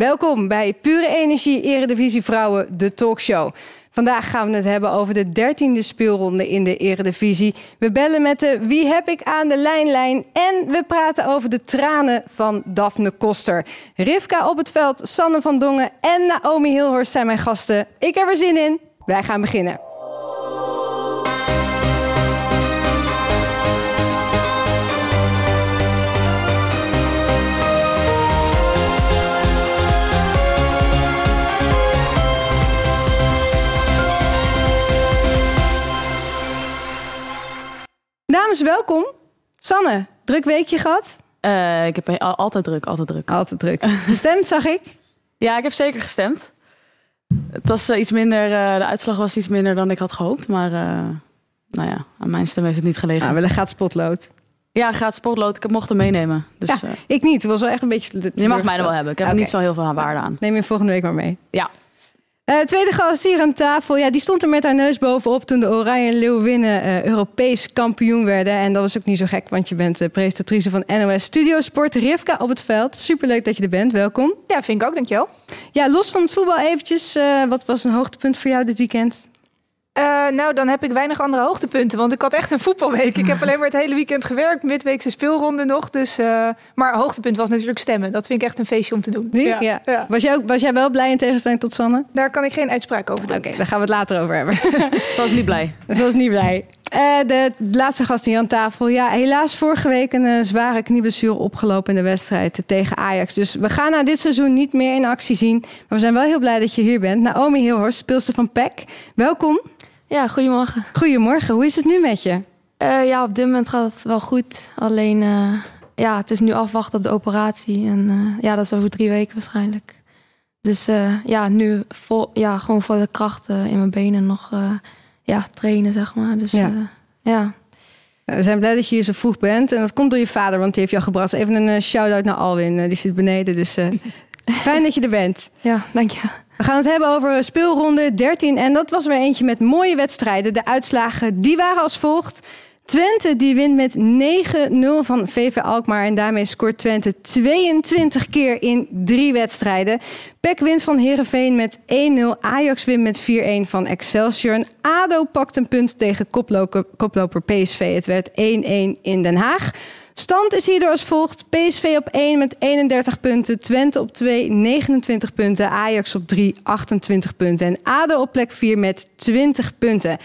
Welkom bij Pure Energie Eredivisie Vrouwen, de talkshow. Vandaag gaan we het hebben over de dertiende speelronde in de Eredivisie. We bellen met de Wie heb ik aan de lijnlijn en we praten over de tranen van Daphne Koster. Rivka op het veld, Sanne van Dongen en Naomi Hilhorst zijn mijn gasten. Ik heb er zin in. Wij gaan beginnen. Dames, welkom. Sanne, druk weekje gehad? Uh, ik heb altijd druk, altijd druk. Altijd druk. Gestemd, zag ik? Ja, ik heb zeker gestemd. Het was uh, iets minder, uh, de uitslag was iets minder dan ik had gehoopt. Maar nou ja, aan mijn stem heeft het niet gelegen. Ja, wel een gaat spotlood. Ja, gaat spotlood. Ik mocht hem meenemen. Dus, ja, ik niet. Het was wel echt een beetje... Je mag mij er wel hebben. Ik heb okay. niet zo heel veel waarde aan. Neem je volgende week maar mee. Ja. Uh, tweede gast hier aan tafel. Ja, die stond er met haar neus bovenop toen de Oranje Leeuwinnen uh, Europees kampioen werden. En dat was ook niet zo gek, want je bent de presentatrice van NOS Studio Sport. Rivka op het veld. Superleuk dat je er bent. Welkom. Ja, vind ik ook. Dankjewel. Ja, los van het voetbal eventjes. Wat was een hoogtepunt voor jou dit weekend? Uh, nou, dan heb ik weinig andere hoogtepunten. Want ik had echt een voetbalweek. Ik heb alleen maar het hele weekend gewerkt. Midweekse speelronde nog. Dus, uh, maar hoogtepunt was natuurlijk stemmen. Dat vind ik echt een feestje om te doen. Ja. ja. ja. Was, jij ook, was jij wel blij in tegenstelling tot Sanne? Daar kan ik geen uitspraak over doen. Oké, okay, daar gaan we het later over hebben. Ze was niet blij. Ze was niet blij. Uh, de laatste gast hier aan tafel. Ja, helaas vorige week een uh, zware knieblessure opgelopen in de wedstrijd tegen Ajax. Dus we gaan na dit seizoen niet meer in actie zien. Maar we zijn wel heel blij dat je hier bent. Naomi Hilhorst, speelster van PEC. Welkom. Ja, goedemorgen. Goedemorgen. Hoe is het nu met je? Uh, ja, op dit moment gaat het wel goed. Alleen, uh, ja, het is nu afwachten op de operatie. En uh, ja, dat is over drie weken waarschijnlijk. Dus ja, nu vol, ja, gewoon voor de krachten in mijn benen nog ja, trainen, zeg maar. Dus ja. ja. We zijn blij dat je hier zo vroeg bent. En dat komt door je vader, want die heeft jou gebracht. Even een shout-out naar Alwin. die zit beneden, dus fijn dat je er bent. Ja, dank je. We gaan het hebben over speelronde 13. En dat was weer eentje met mooie wedstrijden. De uitslagen die waren als volgt. Twente die wint met 9-0 van VV Alkmaar. En daarmee scoort Twente 22 keer in drie wedstrijden. PEC wint van Herenveen met 1-0. Ajax wint met 4-1 van Excelsior. En ADO pakt een punt tegen koploper, koploper PSV. Het werd 1-1 in Den Haag. Stand is hierdoor als volgt. PSV op 1 met 31 punten. Twente op 2, 29 punten. Ajax op 3, 28 punten. En ADO op plek 4 met 20 punten.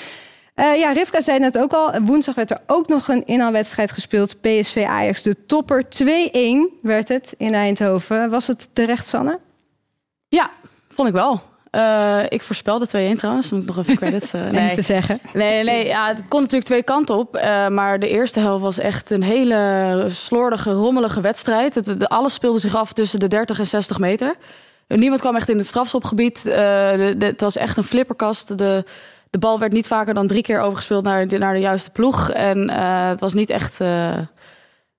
Uh, ja, Rivka zei net ook al. Woensdag werd er ook nog een inhaalwedstrijd gespeeld. PSV Ajax, de topper. 2-1 werd het in Eindhoven. Was het terecht, Sanne? Ja, vond ik wel. Uh, ik voorspelde 2-1 trouwens. Moet ik nog even credits uh, nee. even zeggen. Nee, nee, ja, het kon natuurlijk twee kanten op. Uh, maar de eerste helft was echt een hele slordige, rommelige wedstrijd. Het, de, alles speelde zich af tussen de 30 en 60 meter. Niemand kwam echt in het strafschopgebied. De, de, het was echt een flipperkast. De, de bal werd niet vaker dan drie keer overgespeeld naar de, naar de juiste ploeg. En het was niet echt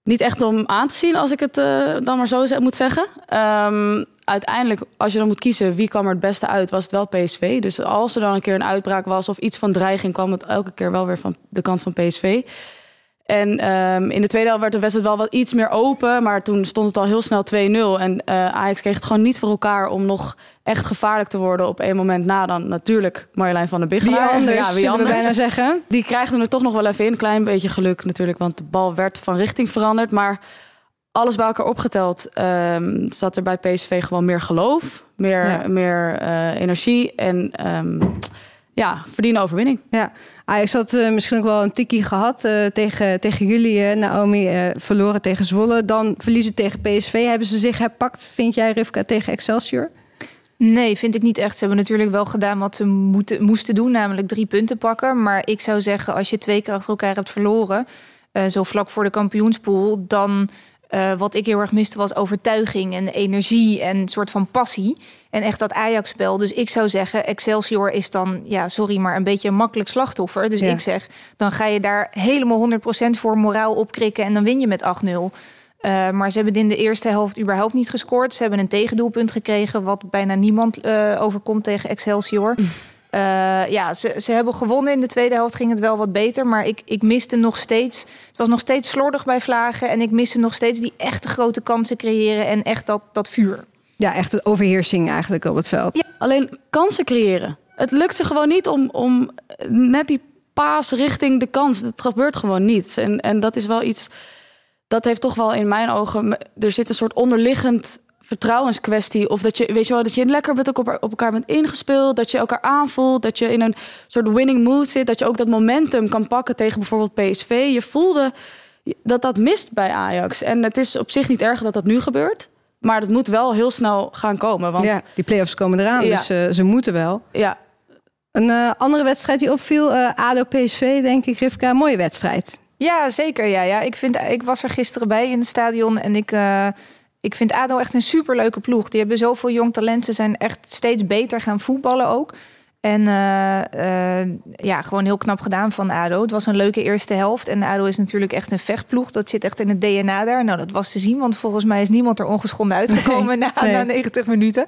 niet echt om aan te zien, als ik het uh, dan maar zo moet zeggen. Um, uiteindelijk, als je dan moet kiezen wie kwam er het beste uit, was het wel PSV. Dus als er dan een keer een uitbraak was of iets van dreiging, kwam het elke keer wel weer van de kant van PSV. En um, in de tweede helft werd de wedstrijd wel wat iets meer open. Maar toen stond het al heel snel 2-0. En uh, Ajax kreeg het gewoon niet voor elkaar om nog echt gevaarlijk te worden op één moment na dan natuurlijk Marjolein van der Biggelaar. Wie anders, ja, wie anders. bijna zeggen. Die krijgt er toch nog wel even in. Een klein beetje geluk natuurlijk, want de bal werd van richting veranderd. Maar alles bij elkaar opgeteld um, zat er bij PSV gewoon meer geloof, meer, ja. meer uh, energie en um, ja, verdiende overwinning. Ja. Ajax had uh, misschien ook wel een tikkie gehad uh, tegen, tegen jullie, uh, Naomi. verloren tegen Zwolle. Dan verliezen tegen PSV. Hebben ze zich herpakt, vind jij, Rivka, tegen Excelsior? Nee, vind ik niet echt. Ze hebben natuurlijk wel gedaan wat ze moeten, moesten doen, namelijk drie punten pakken. Maar ik zou zeggen, als je twee keer achter elkaar hebt verloren, zo vlak voor de kampioenspool, dan uh, wat ik heel erg miste was overtuiging en energie en een soort van passie. En echt dat Ajax-spel. Dus ik zou zeggen, Excelsior is dan, ja, sorry, maar een beetje een makkelijk slachtoffer. Dus ja. ik zeg, dan ga je daar helemaal 100% voor moraal opkrikken en dan win je met 8-0. Uh, maar ze hebben in de eerste helft überhaupt niet gescoord. Ze hebben een tegendoelpunt gekregen, wat bijna niemand uh, overkomt tegen Excelsior. Mm. Uh, ja, ze, ze hebben gewonnen. In de tweede helft ging het wel wat beter. Maar ik, ik miste nog steeds. Het was nog steeds slordig bij vlagen. En ik miste nog steeds die echte grote kansen creëren. En echt dat, dat vuur. Ja, echt het overheersing eigenlijk op het veld. Alleen kansen creëren. Het lukt ze gewoon niet om, om net die paas richting de kans. Dat gebeurt gewoon niet. En, en dat is wel iets. Dat heeft toch wel in mijn ogen. Er zit een soort onderliggend vertrouwenskwestie. Of dat je, weet je wel, dat je lekker met elkaar, op elkaar bent ingespeeld. Dat je elkaar aanvoelt. Dat je in een soort winning mood zit. Dat je ook dat momentum kan pakken tegen bijvoorbeeld PSV. Je voelde dat dat mist bij Ajax. En het is op zich niet erg dat dat nu gebeurt. Maar het moet wel heel snel gaan komen. Want Ja, die play-offs komen eraan, Ja. dus eh, ze moeten wel. ja, Een eh, andere wedstrijd die opviel, eh ADO-PSV, denk ik, Rivka. Mooie wedstrijd. Ja, zeker. Ja, ja. Ik, vind, ik was er gisteren bij in het stadion en ik, eh, ik vind ADO echt een superleuke ploeg. Die hebben zoveel jong talent. Ze zijn echt steeds beter gaan voetballen ook. En eh, eh, ja, gewoon heel knap gedaan van ADO. Het was een leuke eerste helft. En ADO is natuurlijk echt een vechtploeg. Dat zit echt in het DNA daar. Nou, dat was te zien, want volgens mij is niemand er ongeschonden uitgekomen na, nee. na 90 minuten.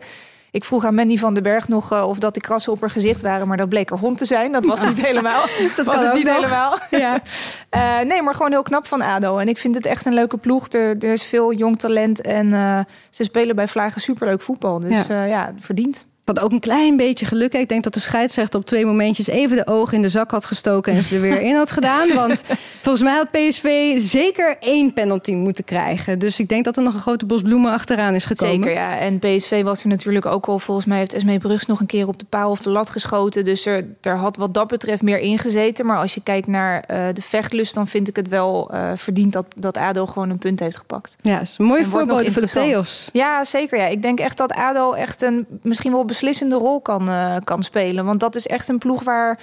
Ik vroeg aan Mandy van den Berg nog eh, of dat die krassen op haar gezicht waren, maar dat bleek er hond te zijn. Dat was niet helemaal. Dat was kan het niet nog. helemaal. Ja. Eh, nee, maar gewoon heel knap van ADO. En ik vind het echt een leuke ploeg. Er, er is veel jong talent en eh, ze spelen bij Vlagen superleuk voetbal. Dus Ja. ja, ja verdiend. Had ook een klein beetje geluk. Ik denk dat de scheidsrechter op twee momentjes even de ogen in de zak had gestoken en ze er weer in had gedaan. Want volgens mij had PSV zeker één penalty moeten krijgen. Dus ik denk dat er nog een grote bos bloemen achteraan is gekomen. Zeker, ja. En PSV was er natuurlijk ook al. Volgens mij heeft Esmee Brugs nog een keer op de paal of de lat geschoten. Dus er, er had wat dat betreft meer ingezeten. Maar als je kijkt naar eh, de vechtlust, dan vind ik het wel eh verdiend dat, dat ADO gewoon een punt heeft gepakt. Ja, is een nog voorbode voor de play-offs. Ja, zeker. Ja. Ik denk echt dat ADO echt een misschien wel beslissende rol kan, eh, kan spelen. Want dat is echt een ploeg waar,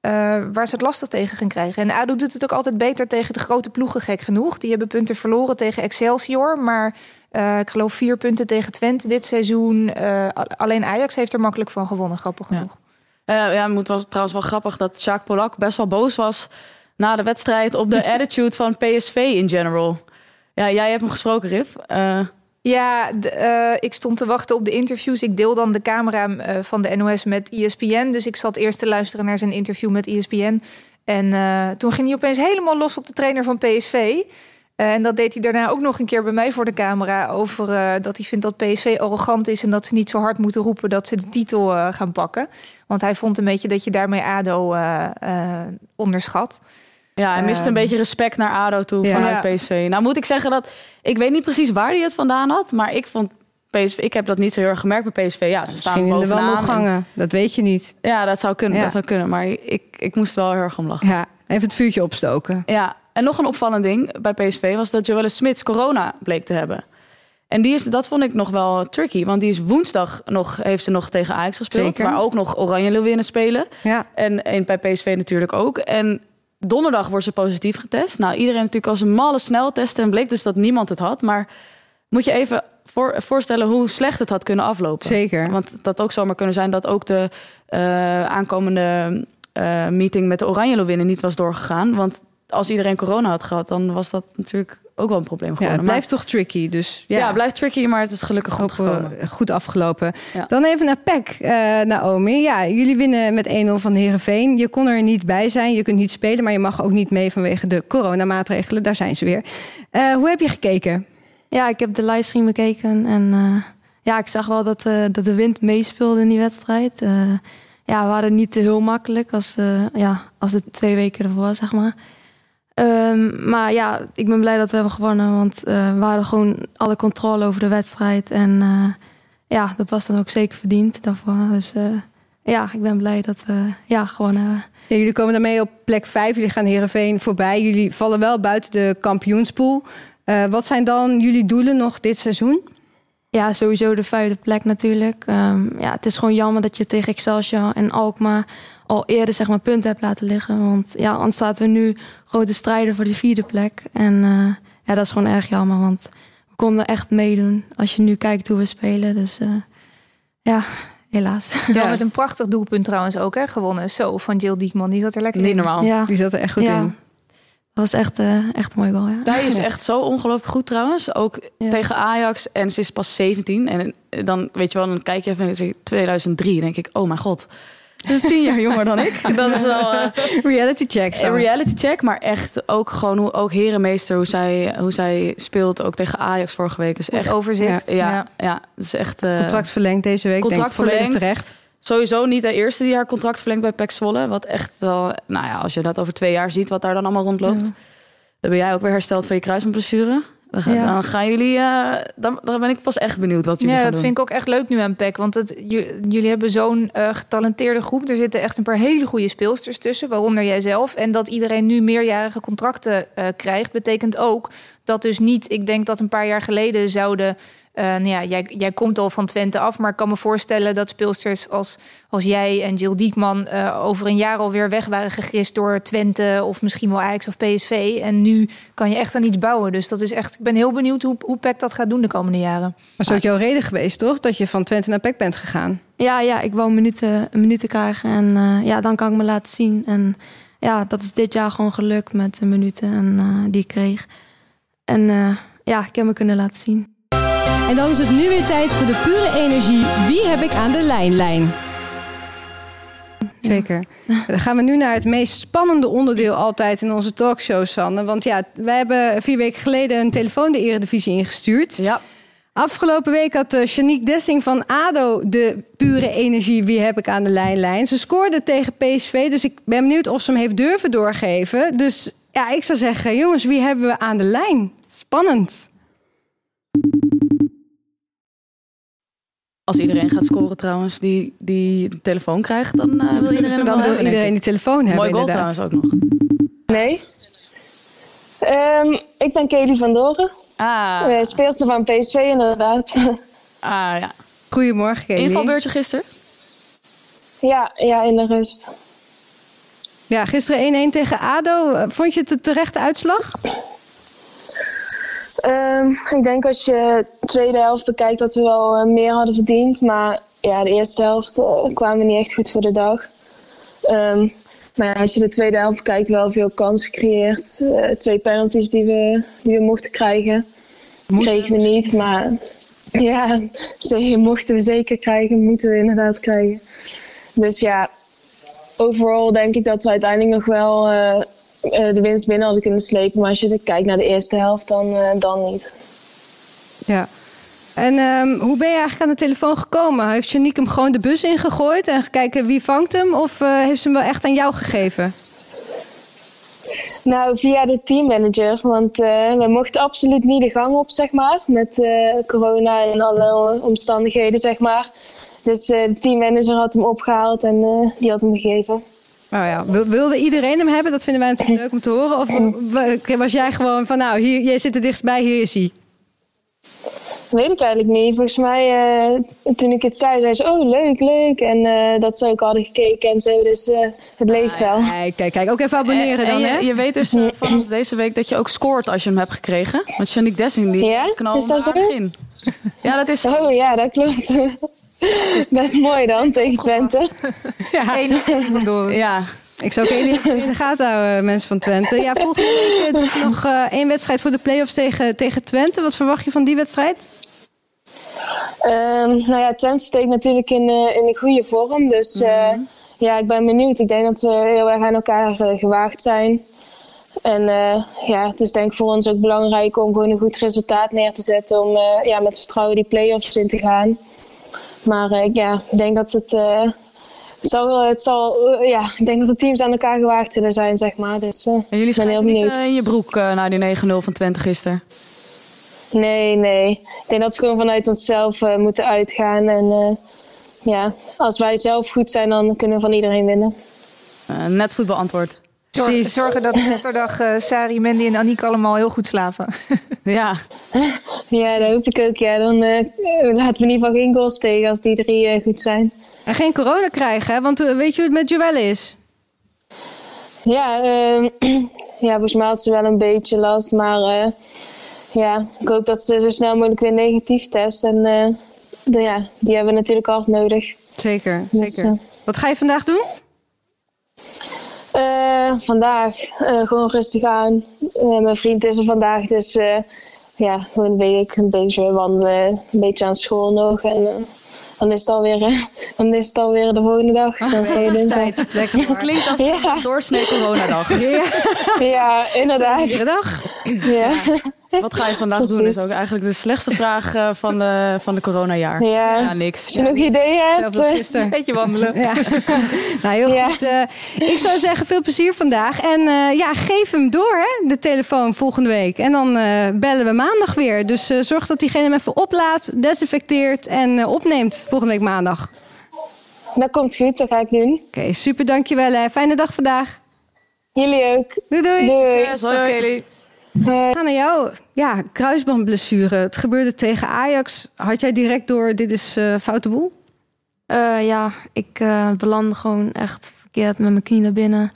eh, waar ze het lastig tegen gaan krijgen. En ADO doet het ook altijd beter tegen de grote ploegen, gek genoeg. Die hebben punten verloren tegen Excelsior. Maar eh, ik geloof vier punten tegen Twente dit seizoen. Alleen Ajax heeft er makkelijk van gewonnen, grappig Ja. genoeg. Eh, ja, het was trouwens wel grappig dat Jacques Polak best wel boos was na de wedstrijd op de attitude van PSV in general. Ja, jij hebt hem gesproken, Rif. Ja, eh, ik stond te wachten op de interviews. Ik deel dan de camera eh, van de NOS met ESPN. Dus ik zat eerst te luisteren naar zijn interview met ESPN. En eh, toen ging hij opeens helemaal los op de trainer van PSV. En dat deed hij daarna ook nog een keer bij mij voor de camera. Over dat hij vindt dat PSV arrogant is. En dat ze niet zo hard moeten roepen dat ze de titel gaan pakken. Want hij vond een beetje dat je daarmee ADO onderschat. Ja, hij miste een Ehm. beetje respect naar ADO toe vanuit. PSV. Nou moet ik zeggen dat... Ik weet niet precies waar hij het vandaan had. Maar ik vond PSV... Ik heb dat niet zo heel erg gemerkt bij PSV. Ja, ze staan in de wandelgangen. Dat weet je niet. Ja, dat zou kunnen. Ja. Dat zou kunnen. Maar ik, ik moest wel heel erg om lachen. Ja, even het vuurtje opstoken. Ja, en nog een opvallend ding bij PSV was dat Joelle Smits corona bleek te hebben. En die is, dat vond ik nog wel tricky, want die is woensdag nog, heeft ze nog tegen Ajax gespeeld. Zeker. Waar ook nog Oranje Leeuwinnen spelen. Ja, En, en bij PSV natuurlijk ook. En donderdag wordt ze positief getest. Nou, iedereen natuurlijk als een malle snel testen. En bleek dus dat niemand het had. Maar moet je even voor, voorstellen hoe slecht het had kunnen aflopen. zeker. Want dat ook zomaar kunnen zijn dat ook de eh, aankomende eh, meeting met de Oranje Leeuwinnen niet was doorgegaan. Want als iedereen corona had gehad, dan was dat natuurlijk ook wel een probleem Ja, geworden. het blijft toch tricky. Dus ja, ja. het blijft tricky, maar het is gelukkig goed Ook, eh, gekomen. goed afgelopen. Ja. Dan even naar PEC, eh, Naomi. Ja, jullie winnen met 1-0 van Herenveen. Je kon er niet bij zijn, je kunt niet spelen, maar je mag ook niet mee vanwege de coronamaatregelen. Daar zijn ze weer. Eh, hoe heb je gekeken? Ja, ik heb de livestream bekeken en eh, ja, ik zag wel dat, eh, dat de wind meespeelde in die wedstrijd. Eh, ja, we waren niet heel makkelijk als, eh, ja, als de twee weken ervoor, zeg maar. Ehm, maar ja, ik ben blij dat we hebben gewonnen, want eh, we hadden gewoon alle controle over de wedstrijd. En eh, ja, dat was dan ook zeker verdiend daarvoor. Dus eh, ja, ik ben blij dat we ja, gewonnen hebben. Ja, jullie komen daarmee op plek 5. Jullie gaan Herenveen voorbij. Jullie vallen wel buiten de kampioenspool. Wat zijn dan jullie doelen nog dit seizoen? Ja, sowieso de vijfde plek natuurlijk. Ehm, ja, het is gewoon jammer dat je tegen Excelsior en Alkmaar al eerder zeg maar, punten hebt laten liggen. Want ja, anders we nu grote strijden voor de vierde plek. En eh, ja, dat is gewoon erg jammer, want we konden echt meedoen als je nu kijkt hoe we spelen. Dus eh, ja, helaas. Wel met een prachtig doelpunt trouwens ook hè, gewonnen. Zo, van Jill Diekman. Die zat er lekker Niet in. normaal. Ja, Die zat er echt goed ja. in. dat was echt, eh, echt een mooi goal. Ja. Zij is echt zo ongelooflijk goed trouwens. Ook Ja. tegen Ajax. En ze is pas 17. En dan weet je wel, dan kijk je even je 2003. Dan denk ik, oh mijn god. Dus tien jaar jonger dan ik. Dat is wel uh, reality check. Zo. Een reality check, maar echt ook gewoon hoe ook herenmeester hoe zij, hoe zij speelt ook tegen Ajax vorige week is echt overzicht. Ja, ja, ja. is echt uh, contract verlengd deze week. Contract verlengd terecht. Sowieso niet de eerste die haar contract verlengt bij PEC Zwolle. Wat echt wel, nou ja, als je dat over twee jaar ziet, wat daar dan allemaal rondloopt. Ja. Dan ben jij ook weer hersteld van je kruisbandblessure. Dan, gaan, ja. dan gaan jullie, uh, dan, dan, ben ik pas echt benieuwd wat jullie ja, gaan doen. Ja, dat vind ik ook echt leuk nu aan PEC. Want het, jullie hebben zo'n uh, getalenteerde groep. Er zitten echt een paar hele goede speelsters tussen, waaronder jijzelf. En dat iedereen nu meerjarige contracten uh, krijgt, betekent ook dat dus niet... Ik denk dat een paar jaar geleden zouden uh, nou ja, jij, jij komt al van Twente af, maar ik kan me voorstellen dat speelsters als, als jij en Jill Diekman uh, over een jaar alweer weg waren gegist door Twente of misschien wel Ajax of PSV. En nu kan je echt aan iets bouwen. Dus dat is echt, ik ben heel benieuwd hoe, hoe PEC dat gaat doen de komende jaren. Maar is ook jouw reden geweest, toch? Dat je van Twente naar PEC bent gegaan? Ja, ja ik wou minuten, minuten krijgen en uh, ja, dan kan ik me laten zien. En ja, dat is dit jaar gewoon gelukt met de minuten en, die ik kreeg. En ja, ik heb me kunnen laten zien. En dan is het nu weer tijd voor de pure energie. Wie heb ik aan de lijnlijn? Zeker. Dan gaan we nu naar het meest spannende onderdeel altijd in onze talkshow, Sanne. Want ja, wij hebben vier weken geleden een telefoon de Eredivisie ingestuurd. Ja. Afgelopen week had uh, Shanique Dessing van ADO de pure energie. Wie heb ik aan de lijnlijn? Ze scoorde tegen PSV, dus ik ben benieuwd of ze hem heeft durven doorgeven. Dus ja, ik zou zeggen, jongens, wie hebben we aan de lijn? Spannend. Als iedereen gaat scoren trouwens, die, die de telefoon krijgt, dan uh, wil iedereen hem Dan wil iedereen die telefoon hebben, Mooi goal inderdaad. trouwens ook nog. Nee. Um, ik ben Kelly van Doren. Ah. Uh, speelster van PSV inderdaad. Ah ja. Goedemorgen Kelly. Invalbeurtje gisteren? Ja, ja, in de rust. Ja, gisteren 1-1 tegen ADO. Vond je het een terechte uitslag? Um, ik denk als je de tweede helft bekijkt dat we wel uh, meer hadden verdiend. Maar ja, de eerste helft uh, kwamen we niet echt goed voor de dag. Um, maar ja, als je de tweede helft bekijkt, wel veel kansen gecreëerd. Uh, twee penalties die we, die we mochten krijgen. Moeten kregen we niet, maar ja, mochten we zeker krijgen. Moeten we inderdaad krijgen. Dus ja, overal denk ik dat we uiteindelijk nog wel de winst binnen hadden kunnen slepen. Maar als je kijkt naar de eerste helft, dan, uh, dan niet. Ja. En um, hoe ben je eigenlijk aan de telefoon gekomen? Heeft Janique hem gewoon de bus ingegooid en gekeken wie vangt hem? Of uh, heeft ze hem wel echt aan jou gegeven? Nou, via de teammanager. Want we mochten absoluut niet de gang op, zeg maar. Met corona en alle omstandigheden, zeg maar. Dus de teammanager had hem opgehaald en die had hem gegeven. Oh ja, wilde iedereen hem hebben? Dat vinden wij natuurlijk leuk om te horen. Of was jij gewoon van, nou, hier, jij zit er dichtstbij, hier is hij? Weet ik eigenlijk niet. Volgens mij, uh, toen ik het zei, zei ze, oh leuk, leuk. En uh, dat ze ook hadden gekeken en zo. Dus uh, het leeft wel. Kijk, kijk, kijk. Ook even abonneren en, dan, en hè? Je, je weet dus vanaf deze week dat je ook scoort als je hem hebt gekregen. Want Janique Dessing, die ja? knalt is dat zo? in. Ja, dat is zo. Oh ja, dat klopt. Dat is mooi dan, tegen Twente. ja, Eén. Ja. Ik zou ook even in de gaten houden, mensen van Twente. Ja, volgende week dus nog uh, één wedstrijd voor de play-offs tegen, tegen Twente. Wat verwacht je van die wedstrijd? Um, nou ja, Twente steekt natuurlijk in, uh, in een goede vorm. Dus uh, mm-hmm. ja, ik ben benieuwd. Ik denk dat we heel erg aan elkaar gewaagd zijn. En ja, het is denk ik voor ons ook belangrijk om gewoon een goed resultaat neer te zetten. Om ja, met vertrouwen die play-offs in te gaan. Maar ja, ik denk dat het het zal, het zal, uh, ja, ik denk dat de teams aan elkaar gewaagd zullen zijn, zeg maar. Dus en jullie ben heel benieuwd. niet in je broek naar die 9-0 van Twente gisteren? Nee, nee. Ik denk dat we gewoon vanuit onszelf moeten uitgaan. En ja, als wij zelf goed zijn, dan kunnen we van iedereen winnen. net goed beantwoord. Precies. Zorgen dat zaterdag uh, Sari, Mandy en Aniek allemaal heel goed slapen. ja. ja, dat hoop ik ook. Ja. Dan uh, laten we in ieder geval geen goals tegen als die drie uh, goed zijn. En geen corona krijgen, hè? Want weet je hoe het met Joelle is? Ja, uh, ja, volgens mij had ze wel een beetje last. Maar ja, ik hoop dat ze zo snel mogelijk weer negatief test. En de, ja, die hebben we natuurlijk hard nodig. Zeker, dus, zeker. Wat ga je vandaag doen? Uh, vandaag uh, gewoon rustig aan. Uh, mijn vriend is er vandaag, dus ja, gewoon een beetje, een beetje wandelen, een beetje aan school nog. En dan is het alweer dan is het alweer de volgende dag. Dan sta je dinsdag. Tijd. Lekker hoor. Klinkt als Ja. een doorsnee coronadag. Ja, inderdaad. Iedere dag. Ja. Wat ga je vandaag doen? Is ook eigenlijk de slechtste vraag eh, van de, van de coronajaar. Ja. Ja, niks. Als je nog ideeën hebt. Als eh, gisteren. Beetje wandelen. Ja. nou, heel Ja. goed. Eh, ik zou zeggen, veel plezier vandaag. En eh, ja, geef hem door, hè, de telefoon volgende week. En dan eh, bellen we maandag weer. Dus eh, zorg dat diegene hem even oplaadt, desinfecteert en eh, opneemt volgende week maandag. Dat komt goed, dat ga ik doen. Oké, super, dankjewel. Hè. Fijne dag vandaag. Jullie ook. Doei, doei. Doei. Succes, hoi, gaan naar jou. Ja, kruisbandblessure. Het gebeurde tegen Ajax. Had jij direct door, dit is eh foute boel? Eh, ja, ik eh belandde gewoon echt verkeerd met mijn knie naar binnen.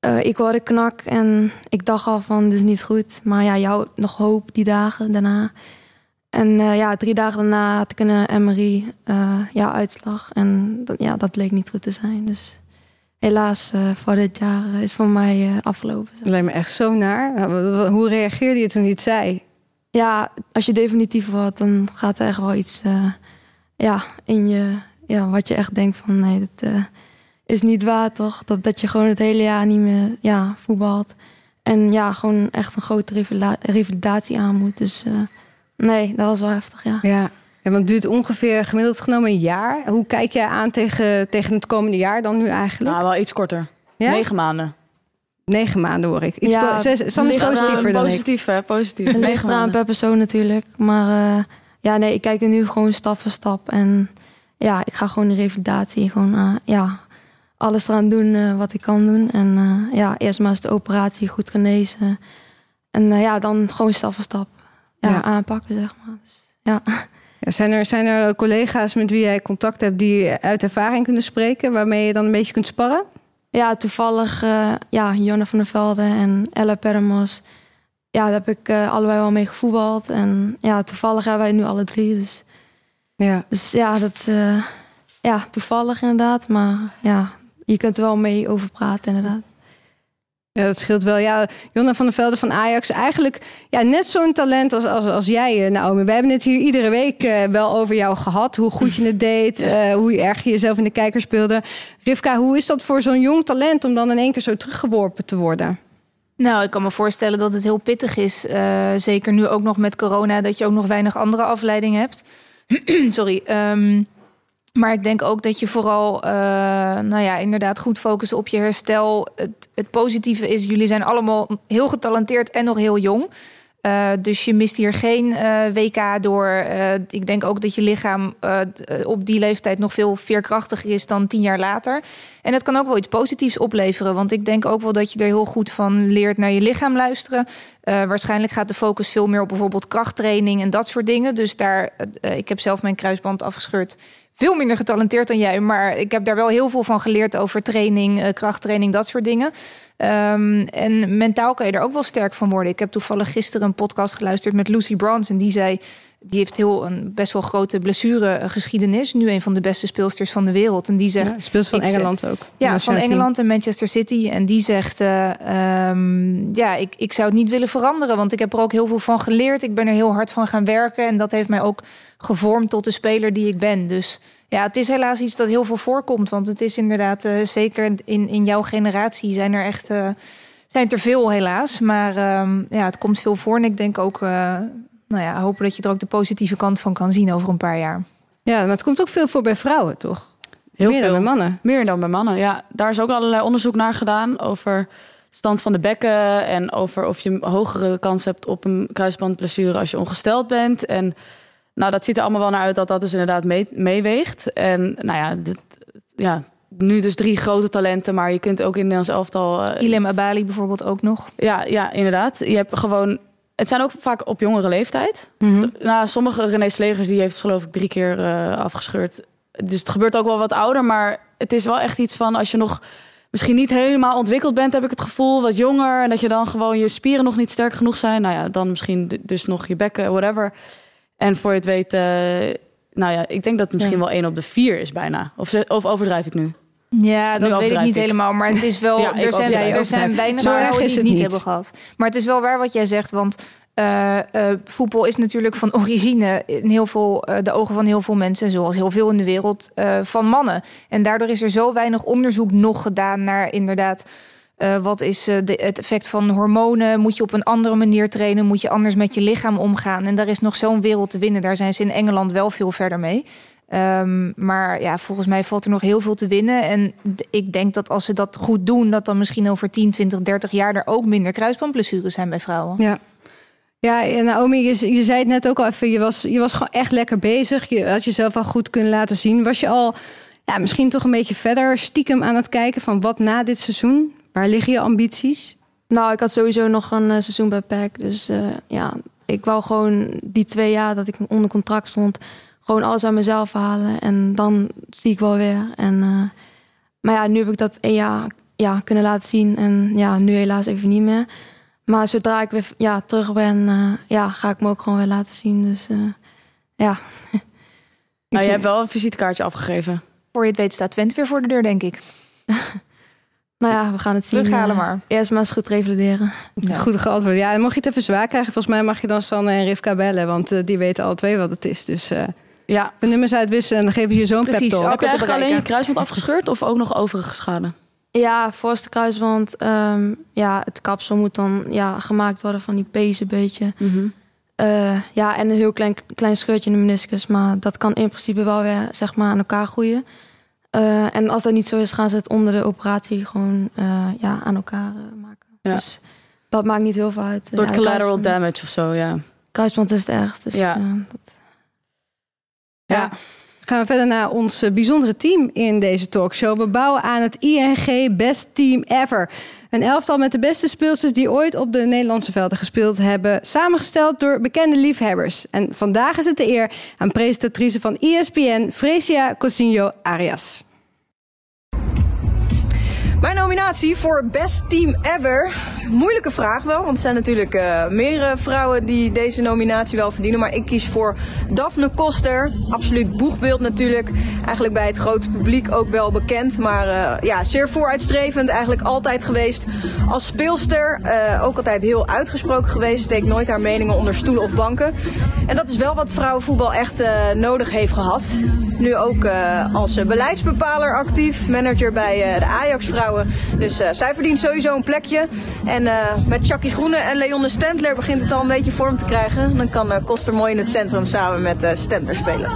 Eh, ik hoorde knak en ik dacht al van, dit is niet goed. Maar ja, houdt nog hoop die dagen daarna. En eh, ja, drie dagen daarna had ik een MRI, eh, ja, uitslag. En dat, ja, dat bleek niet goed te zijn. Dus helaas, eh, voor dit jaar eh, is voor mij eh, afgelopen. lijkt me echt zo naar. Nou, Hoe reageerde je toen hij het zei? Ja, als je definitief wordt, dan gaat er echt wel iets eh, ja, in je... Ja, wat je echt denkt van, nee, dat eh, is niet waar, toch? Dat, dat je gewoon het hele jaar niet meer ja, voetbalt. En ja, gewoon echt een grote revalidatie, aan moet. Dus eh, nee, dat was wel heftig, ja. Ja. ja, want het duurt ongeveer gemiddeld genomen een jaar. Hoe kijk jij aan tegen, tegen het komende jaar dan nu eigenlijk? Nou, wel iets korter. ja? Negen maanden. Negen maanden hoor ik. Iets Ja, po- Zes- Sanne is positiever dan ik. Positief, hè? Positief. Het ligt Negen eraan maanden. per persoon natuurlijk. Maar eh, ja, nee, ik kijk er nu gewoon stap voor stap. En ja, ik ga gewoon de revalidatie, gewoon eh, ja, alles eraan doen eh, wat ik kan doen. En eh, ja, eerst maar eens de operatie goed genezen. En ja, dan gewoon stap voor stap ja, aanpakken, zeg maar. Dus, ja. Ja, zijn, er, zijn er collega's met wie jij contact hebt die uit ervaring kunnen spreken, waarmee je dan een beetje kunt sparren? ja, toevallig eh ja, Jonne van der Velde en Ella Permos. Ja, daar heb ik eh, allebei wel mee gevoetbald. En ja, toevallig hebben wij nu alle drie. Dus Ja. Dus ja, dat is eh, ja, toevallig inderdaad. Maar ja, je kunt er wel mee over praten inderdaad. Ja, dat scheelt wel. Ja, Jonna van der Velde van Ajax. Eigenlijk ja, net zo'n talent als, als, als jij, eh, Naomi. We hebben het hier iedere week eh, wel over jou gehad. Hoe goed je het deed. eh, hoe erg je jezelf in de kijker speelde. Rivka, hoe is dat voor zo'n jong talent om dan in één keer zo teruggeworpen te worden? Nou, ik kan me voorstellen dat het heel pittig is. zeker nu ook nog met corona, dat je ook nog weinig andere afleiding hebt. Sorry. ehm, maar ik denk ook dat je vooral, eh, nou ja, inderdaad goed focussen op je herstel. Het, positieve is, jullie zijn allemaal heel getalenteerd en nog heel jong. Eh, dus je mist hier geen eh, WK door. Ik denk ook dat je lichaam op die leeftijd nog veel veerkrachtiger is dan tien jaar later. En het kan ook wel iets positiefs opleveren. Want ik denk ook wel dat je er heel goed van leert naar je lichaam luisteren. Waarschijnlijk gaat de focus veel meer op bijvoorbeeld krachttraining en dat soort dingen. Dus daar, ik heb zelf mijn kruisband afgescheurd. Veel minder getalenteerd dan jij. Maar ik heb daar wel heel veel van geleerd over training, eh, krachttraining, dat soort dingen. Ehm, en mentaal kan je er ook wel sterk van worden. Ik heb toevallig gisteren een podcast geluisterd met Lucy Bronze. En die zei, die heeft heel een best wel grote blessuregeschiedenis. Nu een van de beste speelsters van de wereld. En die zegt, Ja, speelt van ik Engeland ook. ja, van team. Engeland en Manchester City. En die zegt, eh, ehm, ja, ik, ik zou het niet willen veranderen. Want ik heb er ook heel veel van geleerd. Ik ben er heel hard van gaan werken. En dat heeft mij ook gevormd tot de speler die ik ben. Dus ja, het is helaas iets dat heel veel voorkomt. Want het is inderdaad, eh, zeker in, in jouw generatie zijn er echt... eh, zijn er veel helaas. Maar ehm, ja, het komt veel voor. En ik denk ook, nou ja, hopen dat je er ook de positieve kant van kan zien over een paar jaar. Ja, maar het komt ook veel voor bij vrouwen, toch? Heel Meer veel. dan bij mannen. Meer dan bij mannen, ja. Daar is ook allerlei onderzoek naar gedaan over stand van de bekken en over of je een hogere kans hebt op een kruisbandblessure als je ongesteld bent. En nou, dat ziet er allemaal wel naar uit dat dat dus inderdaad mee, meeweegt. En nou ja, dit, ja, nu dus drie grote talenten, maar je kunt ook in Nederlands elftal. eh, Ilem Abali bijvoorbeeld ook nog. ja, ja, inderdaad. Je hebt gewoon. Het zijn ook vaak op jongere leeftijd. Mhm. Nou, sommige René Slegers die heeft geloof ik drie keer eh, afgescheurd. Dus het gebeurt ook wel wat ouder, maar het is wel echt iets van als je nog misschien niet helemaal ontwikkeld bent, heb ik het gevoel, wat jonger en dat je dan gewoon je spieren nog niet sterk genoeg zijn. Nou ja, dan misschien dus nog je bekken, whatever. En voor je het weet, eh, nou ja, ik denk dat het misschien Ja. wel één op de vier is bijna. Of, of overdrijf ik nu? Ja, dat weet ik niet ik. helemaal. Maar het is wel. Ja, er zijn, er zijn weinig vrouwen die het niet niet. hebben gehad. Maar het is wel waar wat jij zegt. Want Uh, voetbal is natuurlijk van origine in heel veel uh, de ogen van heel veel mensen, zoals heel veel in de wereld, van mannen. En daardoor is er zo weinig onderzoek nog gedaan naar inderdaad. wat is de, het effect van hormonen? Moet je op een andere manier trainen? Moet je anders met je lichaam omgaan? En daar is nog zo'n wereld te winnen. Daar zijn ze in Engeland wel veel verder mee. Um, maar ja, volgens mij valt er nog heel veel te winnen. En ik denk dat als ze dat goed doen, dat dan misschien over 10, 20, 30 jaar er ook minder kruisbandblessures zijn bij vrouwen. Ja. Ja, Naomi, je, je zei het net ook al even. Je was, je was gewoon echt lekker bezig. Je had jezelf al goed kunnen laten zien. Was je al ja, misschien toch een beetje verder stiekem aan het kijken van wat na dit seizoen? Waar liggen je ambities? Nou, ik had sowieso nog een uh, seizoen bij PEC. Dus uh, ja, ik wou gewoon die twee jaar dat ik onder contract stond gewoon alles aan mezelf halen. En dan zie ik wel weer. En, uh, maar ja, nu heb ik dat een jaar ja, kunnen laten zien. En ja, nu helaas even niet meer. Maar zodra ik weer ja, terug ben, uh, ja, ga ik me ook gewoon weer laten zien. Dus uh, ja. nou, je hebt wel een visitekaartje afgegeven. Voor je het weet staat Twente weer voor de deur, denk ik. nou ja, we gaan het zien. Terughalen maar. Eerst maar eens goed revalideren. Ja. Goed geantwoord. Ja, en mocht je het even zwaar krijgen, volgens mij mag je dan Sanne en Rivka bellen. Want die weten alle twee wat het is. Dus ja. De nummers uitwisselen en dan geven ze je zo'n pep. Heb je eigenlijk alleen je kruisband afgescheurd of ook nog overige schade? Ja, voorste kruisband. Um, ja, het kapsel moet dan ja, gemaakt worden van die pees een beetje. Mm -hmm. uh, ja, en een heel klein, klein scheurtje in de meniscus. Maar dat kan in principe wel weer zeg maar, aan elkaar groeien. Uh, en als dat niet zo is, gaan ze het onder de operatie gewoon uh, ja, aan elkaar maken. Ja. Dus dat maakt niet heel veel uit. Door ja, collateral damage of zo, ja. Kruisband is het ergste. Dus, ja. Dat... Ja. Gaan we verder naar ons eh, bijzondere team in deze talkshow. We bouwen aan het ING Best Team Ever. Een elftal met de beste speelsters die ooit op de Nederlandse velden gespeeld hebben. Samengesteld door bekende liefhebbers. En vandaag is het de eer aan presentatrice van ESPN, Fresia Cosinho Arias. Mijn nominatie voor Best Team Ever. Moeilijke vraag wel, want er zijn natuurlijk uh, meerdere vrouwen die deze nominatie wel verdienen. Maar ik kies voor Daphne Koster. Absoluut boegbeeld natuurlijk. Eigenlijk bij het grote publiek ook wel bekend. Maar uh, ja, zeer vooruitstrevend eigenlijk altijd geweest als speelster. Uh, ook altijd heel uitgesproken geweest. Steekt nooit haar meningen onder stoelen of banken. En dat is wel wat vrouwenvoetbal echt nodig heeft gehad. Nu ook als beleidsbepaler actief. Manager bij de Ajax Dus zij verdient sowieso een plekje. En uh, met Chucky Groene en Leonne Stendler begint het al een beetje vorm te krijgen. Dan kan uh, Koster mooi in het centrum samen met Stendler spelen.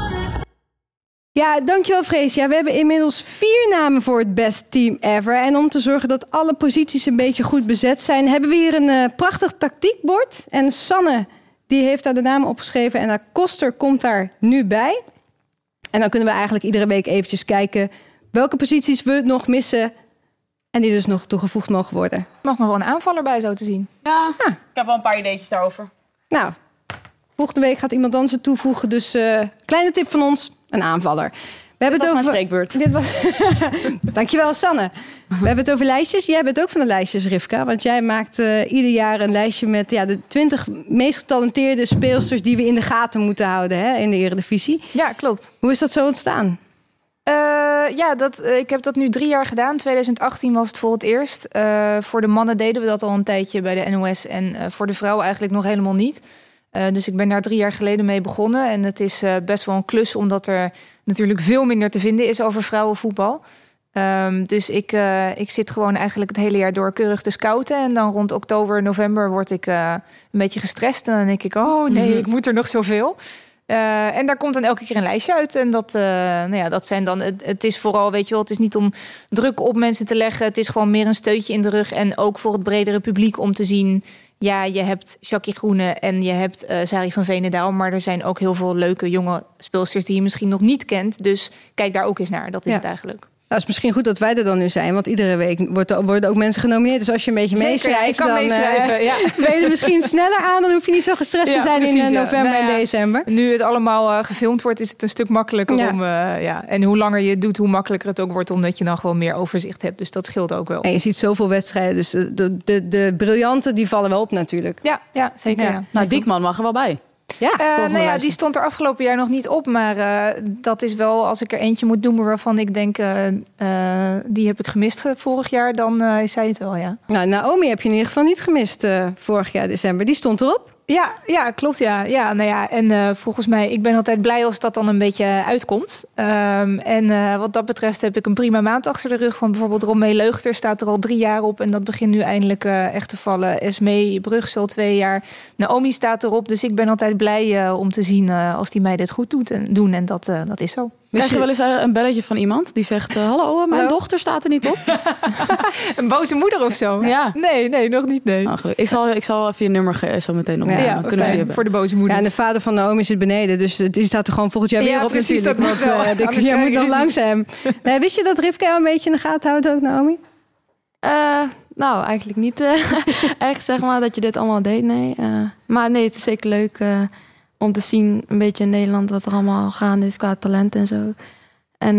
Ja, dankjewel Freesia. We hebben inmiddels vier namen voor het best team ever. En om te zorgen dat alle posities een beetje goed bezet zijn... hebben we hier een prachtig tactiekbord. En Sanne die heeft daar de namen opgeschreven en Koster komt daar nu bij. En dan kunnen we eigenlijk iedere week eventjes kijken... welke posities we nog missen en die dus nog toegevoegd mogen worden. Mag nog wel een aanvaller bij zo te zien. Ja, ah. ik heb wel een paar ideetjes daarover. Nou, volgende week gaat iemand anders het toevoegen. Dus uh, kleine tip van ons, een aanvaller. We hebben het over spreekbeurt. Dit was... Dankjewel, Sanne. We hebben het over lijstjes. Jij bent ook van de lijstjes, Rivka. Want jij maakt uh, ieder jaar een lijstje met ja, de 20 meest getalenteerde speelsters die we in de gaten moeten houden hè, in de Eredivisie. Ja, klopt. Hoe is dat zo ontstaan? Uh, ja, dat, uh, ik heb dat nu drie jaar gedaan. 2018 was het voor het eerst. Uh, voor de mannen deden we dat al een tijdje bij de NOS. En voor de vrouwen eigenlijk nog helemaal niet. dus ik ben daar drie jaar geleden mee begonnen. En het is best wel een klus, omdat er natuurlijk veel minder te vinden is over vrouwenvoetbal. Um, dus ik, ik zit gewoon eigenlijk het hele jaar door keurig te scouten. En dan rond oktober, november word ik een beetje gestrest. En dan denk ik, oh nee, ik moet er nog zoveel. Uh, en daar komt dan elke keer een lijstje uit. En dat, uh, nou ja, dat zijn dan. Het, het, is vooral, weet je wel, het is niet om druk op mensen te leggen. Het is gewoon meer een steutje in de rug. En ook voor het bredere publiek om te zien. Ja, je hebt Jackie Groene en je hebt uh, Sari van Venendaal. Maar er zijn ook heel veel leuke jonge speelsters die je misschien nog niet kent. Dus kijk daar ook eens naar. Dat is het eigenlijk. Nou, is misschien goed dat wij er dan nu zijn, want iedere week worden ook mensen genomineerd. Dus als je een beetje meeschrijft, dan meeschrijven, uh, ja. ben je er misschien sneller aan. Dan hoef je niet zo gestrest te zijn precies, in uh, november nou en december. Nu het allemaal uh, gefilmd wordt, is het een stuk makkelijker om. ja. En hoe langer je het doet, hoe makkelijker het ook wordt, omdat je dan gewoon meer overzicht hebt. Dus dat scheelt ook wel. En je ziet zoveel wedstrijden, dus de, de, de, de briljanten die vallen wel op natuurlijk. Ja, ja zeker. Ja. Nou, Diekman mag er wel bij. Ja, uh, nou ja, die stond er afgelopen jaar nog niet op. Maar uh, dat is wel, als ik er eentje moet noemen waarvan ik denk, uh, die heb ik gemist vorig jaar, dan is zij het wel, ja. Nou, Naomi heb je in ieder geval niet gemist vorig jaar december. Die stond erop. Ja, ja, klopt. Ja, ja nou ja. En uh, volgens mij, ik ben altijd blij als dat dan een beetje uitkomt. Um, en uh, wat dat betreft heb ik een prima maand achter de rug. Want bijvoorbeeld Romee Leugter staat er al drie jaar op. En dat begint nu eindelijk uh, echt te vallen. Esmee Brugge al twee jaar. Naomi staat erop. Dus ik ben altijd blij om te zien als die mij dit goed doet en, doen. En dat, dat is zo. Krijg je wel eens een belletje van iemand die zegt: Hallo, mijn Hallo? dochter staat er niet op? een boze moeder of zo? Ja. Nee, nee, nog niet. Nee. Oh, ik, zal, ik zal even je nummer zo meteen op. Ja, ja kunnen voor de boze moeder. Ja, en de vader van Naomi zit beneden, dus die staat er gewoon volgend jaar weer ja, op. Precies, dat want, uh, ik, jij moet nog langs hem. Nee, wist je dat Rivka jou een beetje in de gaten houdt ook, Naomi? Uh, nou, eigenlijk niet. echt zeg maar dat je dit allemaal deed, nee. Uh, maar nee, het is zeker leuk om te zien een beetje in Nederland wat er allemaal gaande is qua talent en zo. En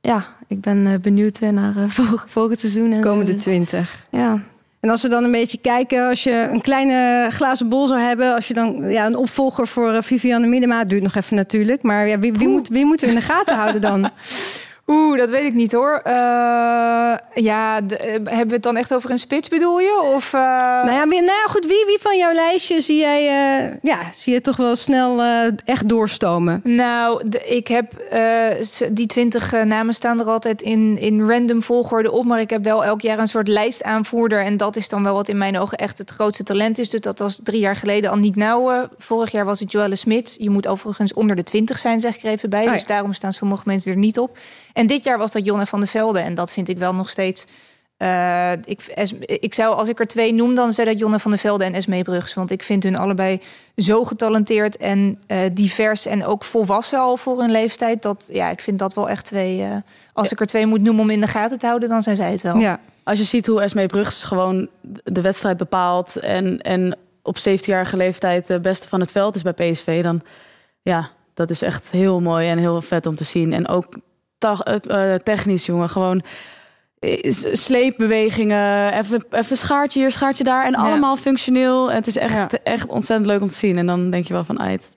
ja, ik ben benieuwd weer naar volgend seizoen. En Komende twintig. Ja, en als we dan een beetje kijken, als je een kleine glazen bol zou hebben, als je dan ja, een opvolger voor Vivianne Minima, duurt nog even natuurlijk, maar ja, wie, wie, moet, wie moeten we in de gaten houden dan? Oeh, dat weet ik niet hoor. Uh, ja, de, eh, hebben we het dan echt over een spits bedoel je? Of, uh... nou, ja, wie, nou ja, goed, wie, wie van jouw lijstje zie jij uh, ja, zie je toch wel snel echt doorstomen? Nou, de, ik heb die twintig namen staan er altijd in, in random volgorde op. Maar ik heb wel elk jaar een soort lijstaanvoerder. En dat is dan wel wat in mijn ogen echt het grootste talent is. Dus dat was drie jaar geleden al niet nou. vorig jaar was het Joelle Smit. Je moet overigens onder de twintig zijn, zeg ik er even bij. Oh, ja. Dus daarom staan sommige mensen er niet op. En dit jaar was dat Jonne van der Velde. En dat vind ik wel nog steeds. Uh, ik, ik zou, als ik er twee noem, dan zijn dat Jonne van der Velde en Esmee Brugs. Want ik vind hun allebei zo getalenteerd en uh, divers en ook volwassen al voor hun leeftijd. Dat ja, ik vind dat wel echt twee. Uh, als ik er twee moet noemen om in de gaten te houden, dan zijn zij het wel. Ja. Als je ziet hoe Esmee Brugs gewoon de wedstrijd bepaalt en, en op 17-jarige leeftijd de beste van het veld is bij PSV, dan ja, dat is echt heel mooi en heel vet om te zien. En ook technisch, jongen. Gewoon eh, sleepbewegingen, even, even schaartje hier, schaartje daar. En allemaal functioneel. En het is echt, echt ontzettend leuk om te zien. En dan denk je wel van, uit.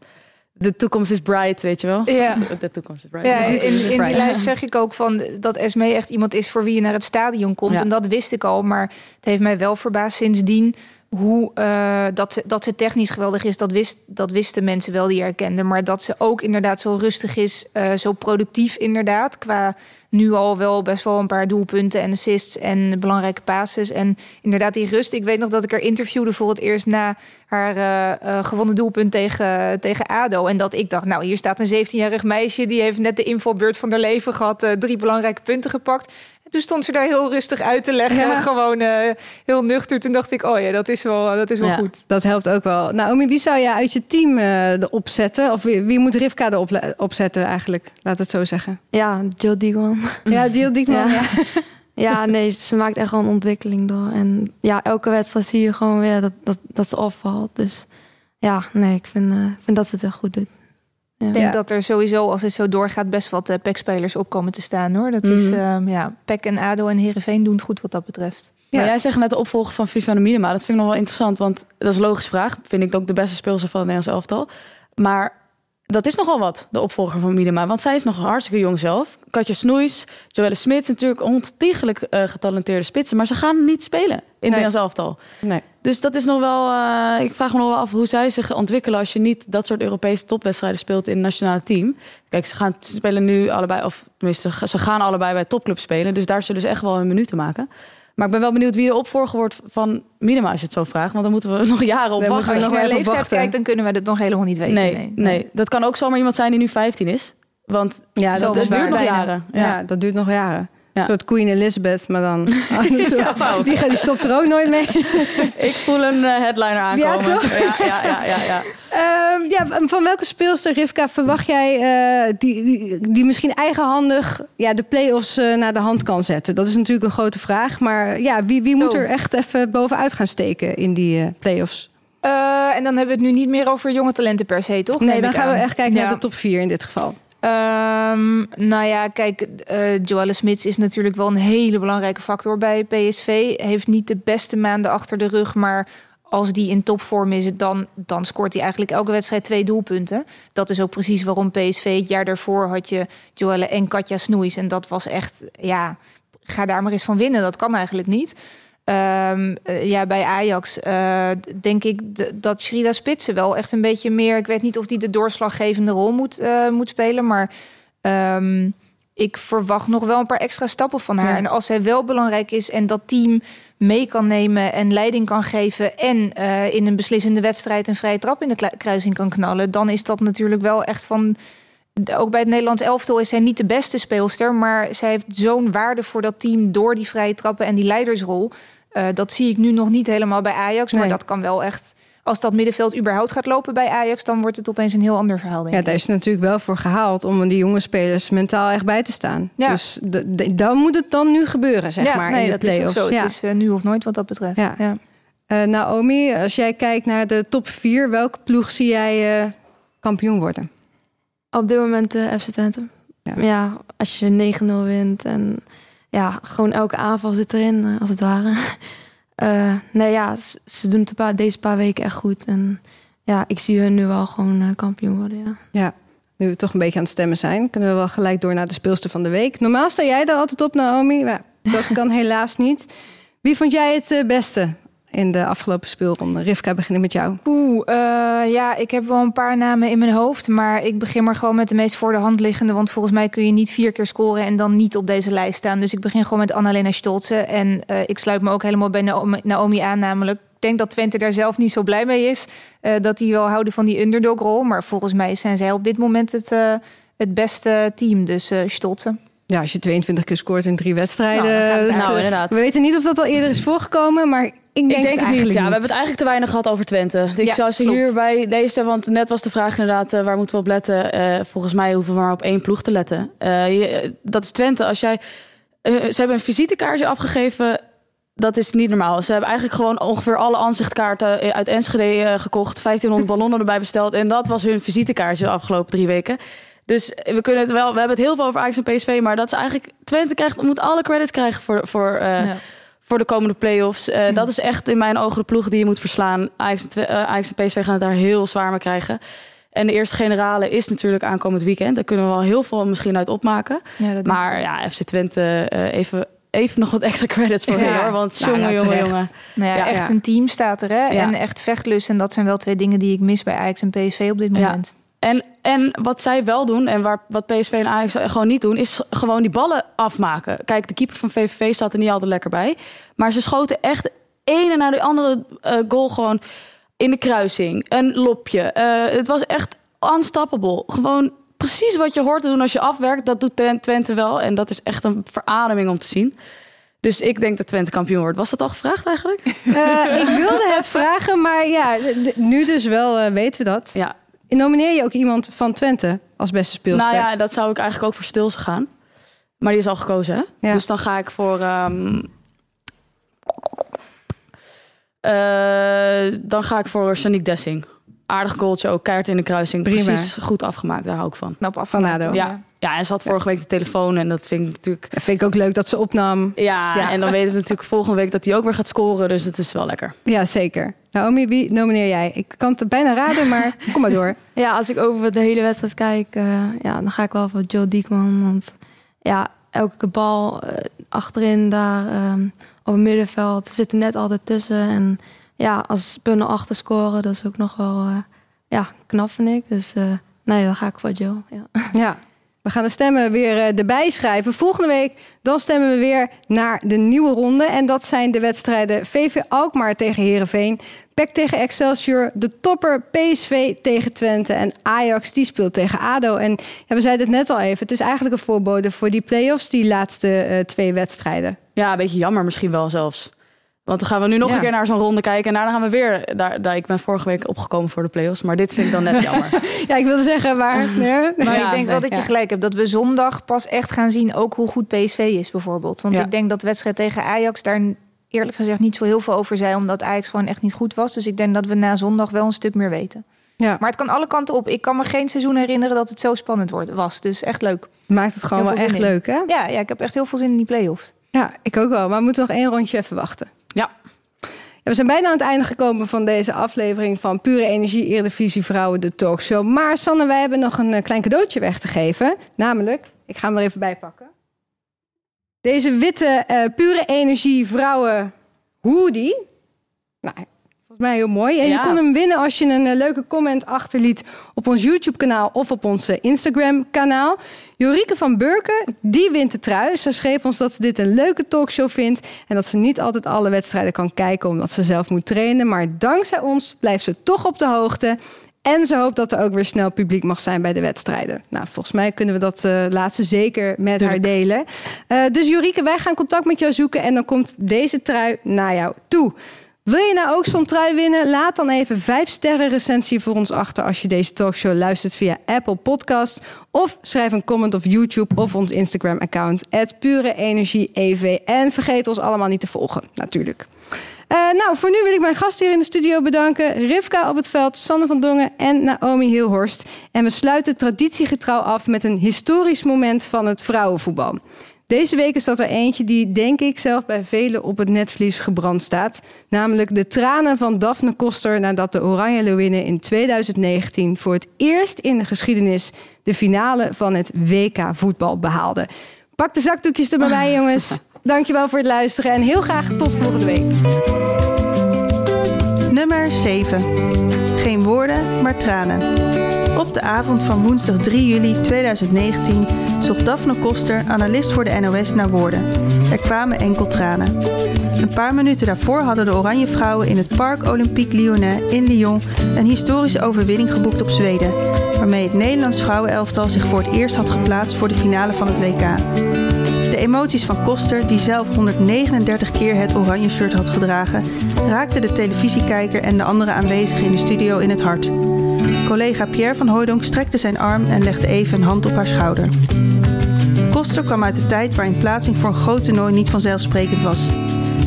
De toekomst is bright, weet je wel? Ja. De toekomst is bright. Ja, in, in die lijst zeg ik ook van dat Esme echt iemand is voor wie je naar het stadion komt. En dat wist ik al, maar het heeft mij wel verbaasd sindsdien hoe uh, dat, ze, dat ze technisch geweldig is, dat, wist, dat wisten mensen wel die herkenden. Maar dat ze ook inderdaad zo rustig is, uh, zo productief inderdaad. Qua nu al wel best wel een paar doelpunten en assists en belangrijke passes. En inderdaad die rust. Ik weet nog dat ik er interviewde voor het eerst na haar uh, gewonnen doelpunt tegen, tegen ADO. En dat ik dacht, nou hier staat een 17-jarig meisje... die heeft net de invalbeurt van haar leven gehad. drie belangrijke punten gepakt. Toen stond ze daar heel rustig uit te leggen. Ja. Gewoon uh, heel nuchter. Toen dacht ik, oh ja, dat is wel, dat is wel ja, goed. Dat helpt ook wel. Naomi, wie zou je uit je team uh, erop zetten? Of wie, wie moet Rivka erop opzetten eigenlijk? Laat het zo zeggen. Ja, Jill Diekman. Ja, Jill Diekman, ja. ja. nee, ze maakt echt wel een ontwikkeling door. En ja, elke wedstrijd zie je gewoon weer dat, dat, dat ze opvalt. Dus ja, nee, ik vind, uh, vind dat ze het echt goed doet. Ik denk dat er sowieso, als het zo doorgaat, best wat uh, PEC-spelers opkomen te staan hoor. Dat is, um, ja, PEC en ADO en Herenveen doen het goed wat dat betreft. Ja. Maar jij zegt net de opvolger van Viviane Minima. Dat vind ik nog wel interessant, want dat is een logische vraag. Vind ik ook de beste speelster van het Nederlands elftal. Maar dat is nogal wat, de opvolger van Minima. Want zij is nog hartstikke jong zelf. Katja Snoeis, Joelle Smits, natuurlijk ontiegelijk uh, getalenteerde spitsen. Maar ze gaan niet spelen in het Nederlands elftal. Nee. Dus dat is nog wel. Uh, ik vraag me nog wel af hoe zij zich ontwikkelen als je niet dat soort Europese topwedstrijden speelt in het nationale team. Kijk, ze gaan spelen nu allebei, of tenminste, ze gaan allebei bij topclub spelen. Dus daar zullen ze echt wel een minuten maken. Maar ik ben wel benieuwd wie de opvolger wordt van Minima, als je het zo vraagt. Want dan moeten we nog jaren op wachten. Als je naar leeftijd kijkt, dan kunnen we het nog helemaal niet weten. Nee, nee, nee. dat kan ook zomaar iemand zijn die nu 15 is. Want ja, dat, dat duurt nog jaren. Ja. ja, dat duurt nog jaren. Een soort Queen Elizabeth, maar dan... die, die stopt er ook nooit mee. ik voel een uh, headliner aankomen. Ja, toch? Ja, ja, ja. ja, ja. Um, ja van welke speelster, Rivka, verwacht jij... Uh, die, die, die misschien eigenhandig ja, de play-offs uh, naar de hand kan zetten? Dat is natuurlijk een grote vraag. Maar ja, wie, wie moet oh. er echt even bovenuit gaan steken in die play-offs? en dan hebben we het nu niet meer over jonge talenten per se, toch? Nee, dan gaan we echt kijken naar de top 4 in dit geval. Um, nou ja, kijk, uh, Joelle Smits is natuurlijk wel een hele belangrijke factor bij PSV. Heeft niet de beste maanden achter de rug, maar als die in topvorm is, dan, dan scoort hij eigenlijk elke wedstrijd twee doelpunten. Dat is ook precies waarom PSV het jaar daarvoor had je Joelle en Katja Snoeis. En dat was echt, ja, ga daar maar eens van winnen. Dat kan eigenlijk niet. Ehm, eh, ja, bij Ajax eh, denk ik dat Shrida Spitsen wel echt een beetje meer... Ik weet niet of die de doorslaggevende rol moet, eh, moet spelen, maar... ehm, ik verwacht nog wel een paar extra stappen van haar. Ja. En als zij wel belangrijk is en dat team mee kan nemen en leiding kan geven en in een beslissende wedstrijd een vrije trap in de kruising kan knallen, dan is dat natuurlijk wel echt van. Ook bij het Nederlands elftal is zij niet de beste speelster, maar zij heeft zo'n waarde voor dat team door die vrije trappen en die leidersrol. Eh, dat zie ik nu nog niet helemaal bij Ajax, maar Nee. dat kan wel echt. Als dat middenveld überhaupt gaat lopen bij Ajax, dan wordt het opeens een heel ander verhaal. Denk Ja, daar is het natuurlijk wel voor gehaald om die jonge spelers mentaal echt bij te staan. Ja. Dus de, de- dan moet het dan nu gebeuren, zeg ja, maar, nee, in de dat is ook play-offs. zo. Ja. Het is eh, nu of nooit wat dat betreft. Ja. Ja. Eh, Naomi, als jij kijkt naar de top 4, welke ploeg zie jij eh, kampioen worden? Op dit moment de FC Twente. Ja. Ja. als je 9-0 wint en ja, gewoon elke aanval zit erin, eh, als het ware. Eh, nee, ja, ze, doen het paar, deze paar weken echt goed. En ja, ik zie hun nu wel gewoon eh, kampioen worden, ja. Ja, nu we toch een beetje aan het stemmen zijn, kunnen we wel gelijk door naar de speelster van de week. Normaal sta jij daar altijd op, Naomi. Maar dat kan helaas niet. Wie vond jij het beste in de afgelopen speelronde? Rivka, beginnen met jou. Oeh, eh, ja, ik heb wel een paar namen in mijn hoofd. Maar ik begin maar gewoon met de meest voor de hand liggende. Want volgens mij kun je niet vier keer scoren en dan niet op deze lijst staan. Dus ik begin gewoon met Annalena Stolze. En eh, ik sluit me ook helemaal bij Naomi, aan. Namelijk, ik denk dat Twente daar zelf niet zo blij mee is. eh, dat die wel houden van die underdog-rol. Maar volgens mij zijn zij op dit moment het, eh, het beste team. Dus eh Stolze. Ja, als je 22 keer scoort in drie wedstrijden. Nou, het dus, Nou, inderdaad. we weten niet of dat al eerder is voorgekomen, maar ik denk, Ik denk het niet. Ja, we hebben het eigenlijk te weinig gehad over Twente. Ik Ja, zou ze klopt. hier bij deze, want net was de vraag inderdaad, eh, waar moeten we op letten? Eh, volgens mij hoeven we maar op één ploeg te letten. Eh, je- dat is Twente. Als jij, ze hebben een visitekaartje afgegeven. Dat is niet normaal. Ze hebben eigenlijk gewoon ongeveer alle aanzichtkaarten uit Enschede gekocht. 1500 ballonnen erbij besteld. En dat was hun visitekaartje de afgelopen drie weken. Dus we kunnen het wel. We hebben het heel veel over Ajax en PSV. Maar dat is eigenlijk. Twente krijgt, moet alle credits krijgen voor, voor, Ja. Voor de komende play-offs. Eh, Dat is echt in mijn ogen de ploeg die je moet verslaan. Ajax en, eh, Ajax en PSV gaan het daar heel zwaar mee krijgen. En de eerste generale is natuurlijk aankomend weekend. Daar kunnen we wel heel veel misschien uit opmaken. Ja, Maar ja, FC Twente, eh, even, even nog wat extra credits voor Ja. hoor. Want Nou, jongen, ja, jongen, jongen. Nou ja, echt een team staat er, hè? En echt vechtlust. En dat zijn wel twee dingen die ik mis bij Ajax en PSV op dit Ja. moment. En, en wat zij wel doen, en waar, wat PSV en Ajax gewoon niet doen, is gewoon die ballen afmaken. Kijk, de keeper van VVV staat er niet altijd lekker bij. Maar ze schoten echt de ene na de andere eh, goal gewoon in de kruising. Een lopje. Eh, het was echt unstoppable. Gewoon precies wat je hoort te doen als je afwerkt. Dat doet Twen- Twente wel. En dat is echt een verademing om te zien. Dus ik denk dat Twente kampioen wordt. Was dat al gevraagd eigenlijk? Eh, ik wilde het vragen, maar ja, nu dus wel weten we dat. Ja. Nomineer je ook iemand van Twente als beste speelster? Nou ja, dat zou ik eigenlijk ook voor Stilse gaan. Maar die is al gekozen, hè? Ja. Dus dan ga ik voor... ehm, eh, dan ga ik voor Shanique Dessing. Aardig goaltje ook, kaart in de kruising. Prima. Precies goed afgemaakt, daar hou ik van. Knap af Van ADO. Ja. Ja, en ze had vorige week de telefoon en dat vind ik natuurlijk... Dat vind ik ook leuk dat ze opnam. Ja, Ja. en dan weten we natuurlijk volgende week dat hij ook weer gaat scoren. Dus het is wel lekker. Ja, zeker. Naomi, wie nomineer jij? Ik kan het bijna raden, maar kom maar door. Ja, als ik over de hele wedstrijd kijk, eh, ja, dan ga ik wel voor Joe Diekman. Want ja, elke bal eh, achterin daar ehm, op het middenveld zit er net altijd tussen. En ja, als Bunnen achter scoren, dat is ook nog wel eh, ja, knap vind ik. Dus eh, nee, dan ga ik voor Joe. Ja. Ja, we gaan de stemmen weer eh, erbij schrijven. Volgende week dan stemmen we weer naar de nieuwe ronde. En dat zijn de wedstrijden VV Alkmaar tegen Herenveen, PEC tegen Excelsior, de topper PSV tegen Twente en Ajax die speelt tegen ADO. En we zeiden het net al even, het is eigenlijk een voorbode voor die play-offs, die laatste eh, twee wedstrijden. Ja, een beetje jammer misschien wel zelfs. Want dan gaan we nu nog Ja. een keer naar zo'n ronde kijken. En daarna gaan we weer... Daar, daar, ik ben vorige week opgekomen voor de play-offs. Maar dit vind ik dan net jammer. Ja, ik wilde zeggen, maar... nee. Maar Ja, ik denk wel dat je gelijk hebt. Dat we zondag pas echt gaan zien ook hoe goed PSV is bijvoorbeeld. Want ik denk dat de wedstrijd tegen Ajax daar eerlijk gezegd niet zo heel veel over zei. Omdat Ajax gewoon echt niet goed was. Dus ik denk dat we na zondag wel een stuk meer weten. Ja, Maar het kan alle kanten op. Ik kan me geen seizoen herinneren dat het zo spannend wordt, was. Dus echt leuk. maakt het gewoon wel echt in. leuk, hè? Ja, ja, ik heb echt heel veel zin in die play-offs. Ja, ik ook wel. Maar we moeten nog één rondje even wachten. Ja. We zijn bijna aan het einde gekomen van deze aflevering van Pure Energie Eredivisie Vrouwen, de talkshow. Maar Sanne, wij hebben nog een eh, klein cadeautje weg te geven. Namelijk, ik ga hem er even bij pakken. Deze witte eh, Pure Energie Vrouwen hoodie. Nou, volgens mij heel mooi. En je kon hem winnen als je een eh, leuke comment achterliet op ons YouTube-kanaal of op ons Instagram-kanaal. Jorike van Burken, die wint de trui. Ze schreef ons dat ze dit een leuke talkshow vindt en dat ze niet altijd alle wedstrijden kan kijken omdat ze zelf moet trainen. Maar dankzij ons blijft ze toch op de hoogte. En ze hoopt dat er ook weer snel publiek mag zijn bij de wedstrijden. Nou, volgens mij kunnen we dat eh, laatste zeker met haar delen. Eh, dus Jorike, wij gaan contact met jou zoeken en dan komt deze trui naar jou toe. Wil je nou ook zo'n trui winnen? Laat dan even 5 sterren recensie voor ons achter als je deze talkshow luistert via Apple Podcast. Of schrijf een comment op YouTube of ons Instagram account. Pure Energie EV. En vergeet ons allemaal niet te volgen, natuurlijk. Eh, nou, voor nu wil ik mijn gast hier in de studio bedanken. Rivka op het veld, Sanne van Dongen en Naomi Hilhorst. En we sluiten traditiegetrouw af met een historisch moment van het vrouwenvoetbal. Deze week is dat er eentje die, denk ik, zelf bij velen op het netvlies gebrand staat. Namelijk de tranen van Daphne Koster nadat de Oranje Leeuwinnen in 2019 voor het eerst in de geschiedenis de finale van het WK voetbal behaalden. Pak de zakdoekjes er bij mij, jongens. Dankjewel voor het luisteren en heel graag tot volgende week. Nummer 7. Geen woorden, maar tranen. Op de avond van woensdag 3 juli 2019 zocht Daphne Koster, analist voor de NOS, naar woorden. Er kwamen enkel tranen. Een paar minuten daarvoor hadden de Oranje Vrouwen in het Parc Olympique Lyonnais in Lyon een historische overwinning geboekt op Zweden, waarmee het Nederlands vrouwenelftal zich voor het eerst had geplaatst voor de finale van het WK. De emoties van Koster, die zelf 139 keer het oranje shirt had gedragen, raakten de televisiekijker en de andere aanwezigen in de studio in het hart. Collega Pierre van Hooydonk strekte zijn arm en legde even een hand op haar schouder. Koster kwam uit de tijd waarin plaatsing voor een groot toernooi niet vanzelfsprekend was.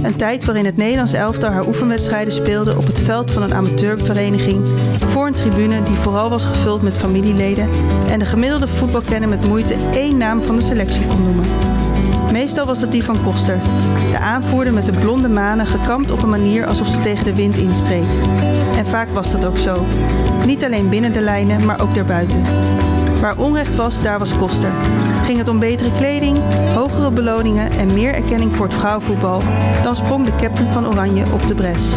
Een tijd waarin het Nederlands elftal haar oefenwedstrijden speelde op het veld van een amateurvereniging, voor een tribune die vooral was gevuld met familieleden en de gemiddelde voetbalkenner met moeite één naam van de selectie kon noemen. Meestal was dat die van Koster, de aanvoerder met de blonde manen gekamd op een manier alsof ze tegen de wind instreed. Vaak was dat ook zo. Niet alleen binnen de lijnen, maar ook daarbuiten. Waar onrecht was, daar was Koster. Ging het om betere kleding, hogere beloningen en meer erkenning voor het vrouwenvoetbal, dan sprong de captain van Oranje op de bres.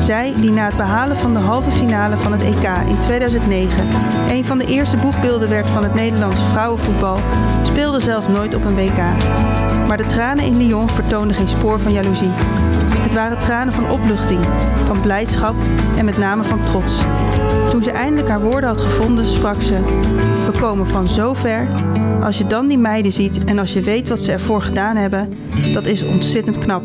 Zij, die na het behalen van de halve finale van het EK in 2009 een van de eerste boegbeelden werd van het Nederlandse vrouwenvoetbal, speelde zelf nooit op een WK. Maar de tranen in Lyon vertoonden geen spoor van jaloezie. Het waren tranen van opluchting, van blijdschap en met name van trots. Toen ze eindelijk haar woorden had gevonden, sprak ze: We komen van zo ver. Als je dan die meiden ziet en als je weet wat ze ervoor gedaan hebben, dat is ontzettend knap.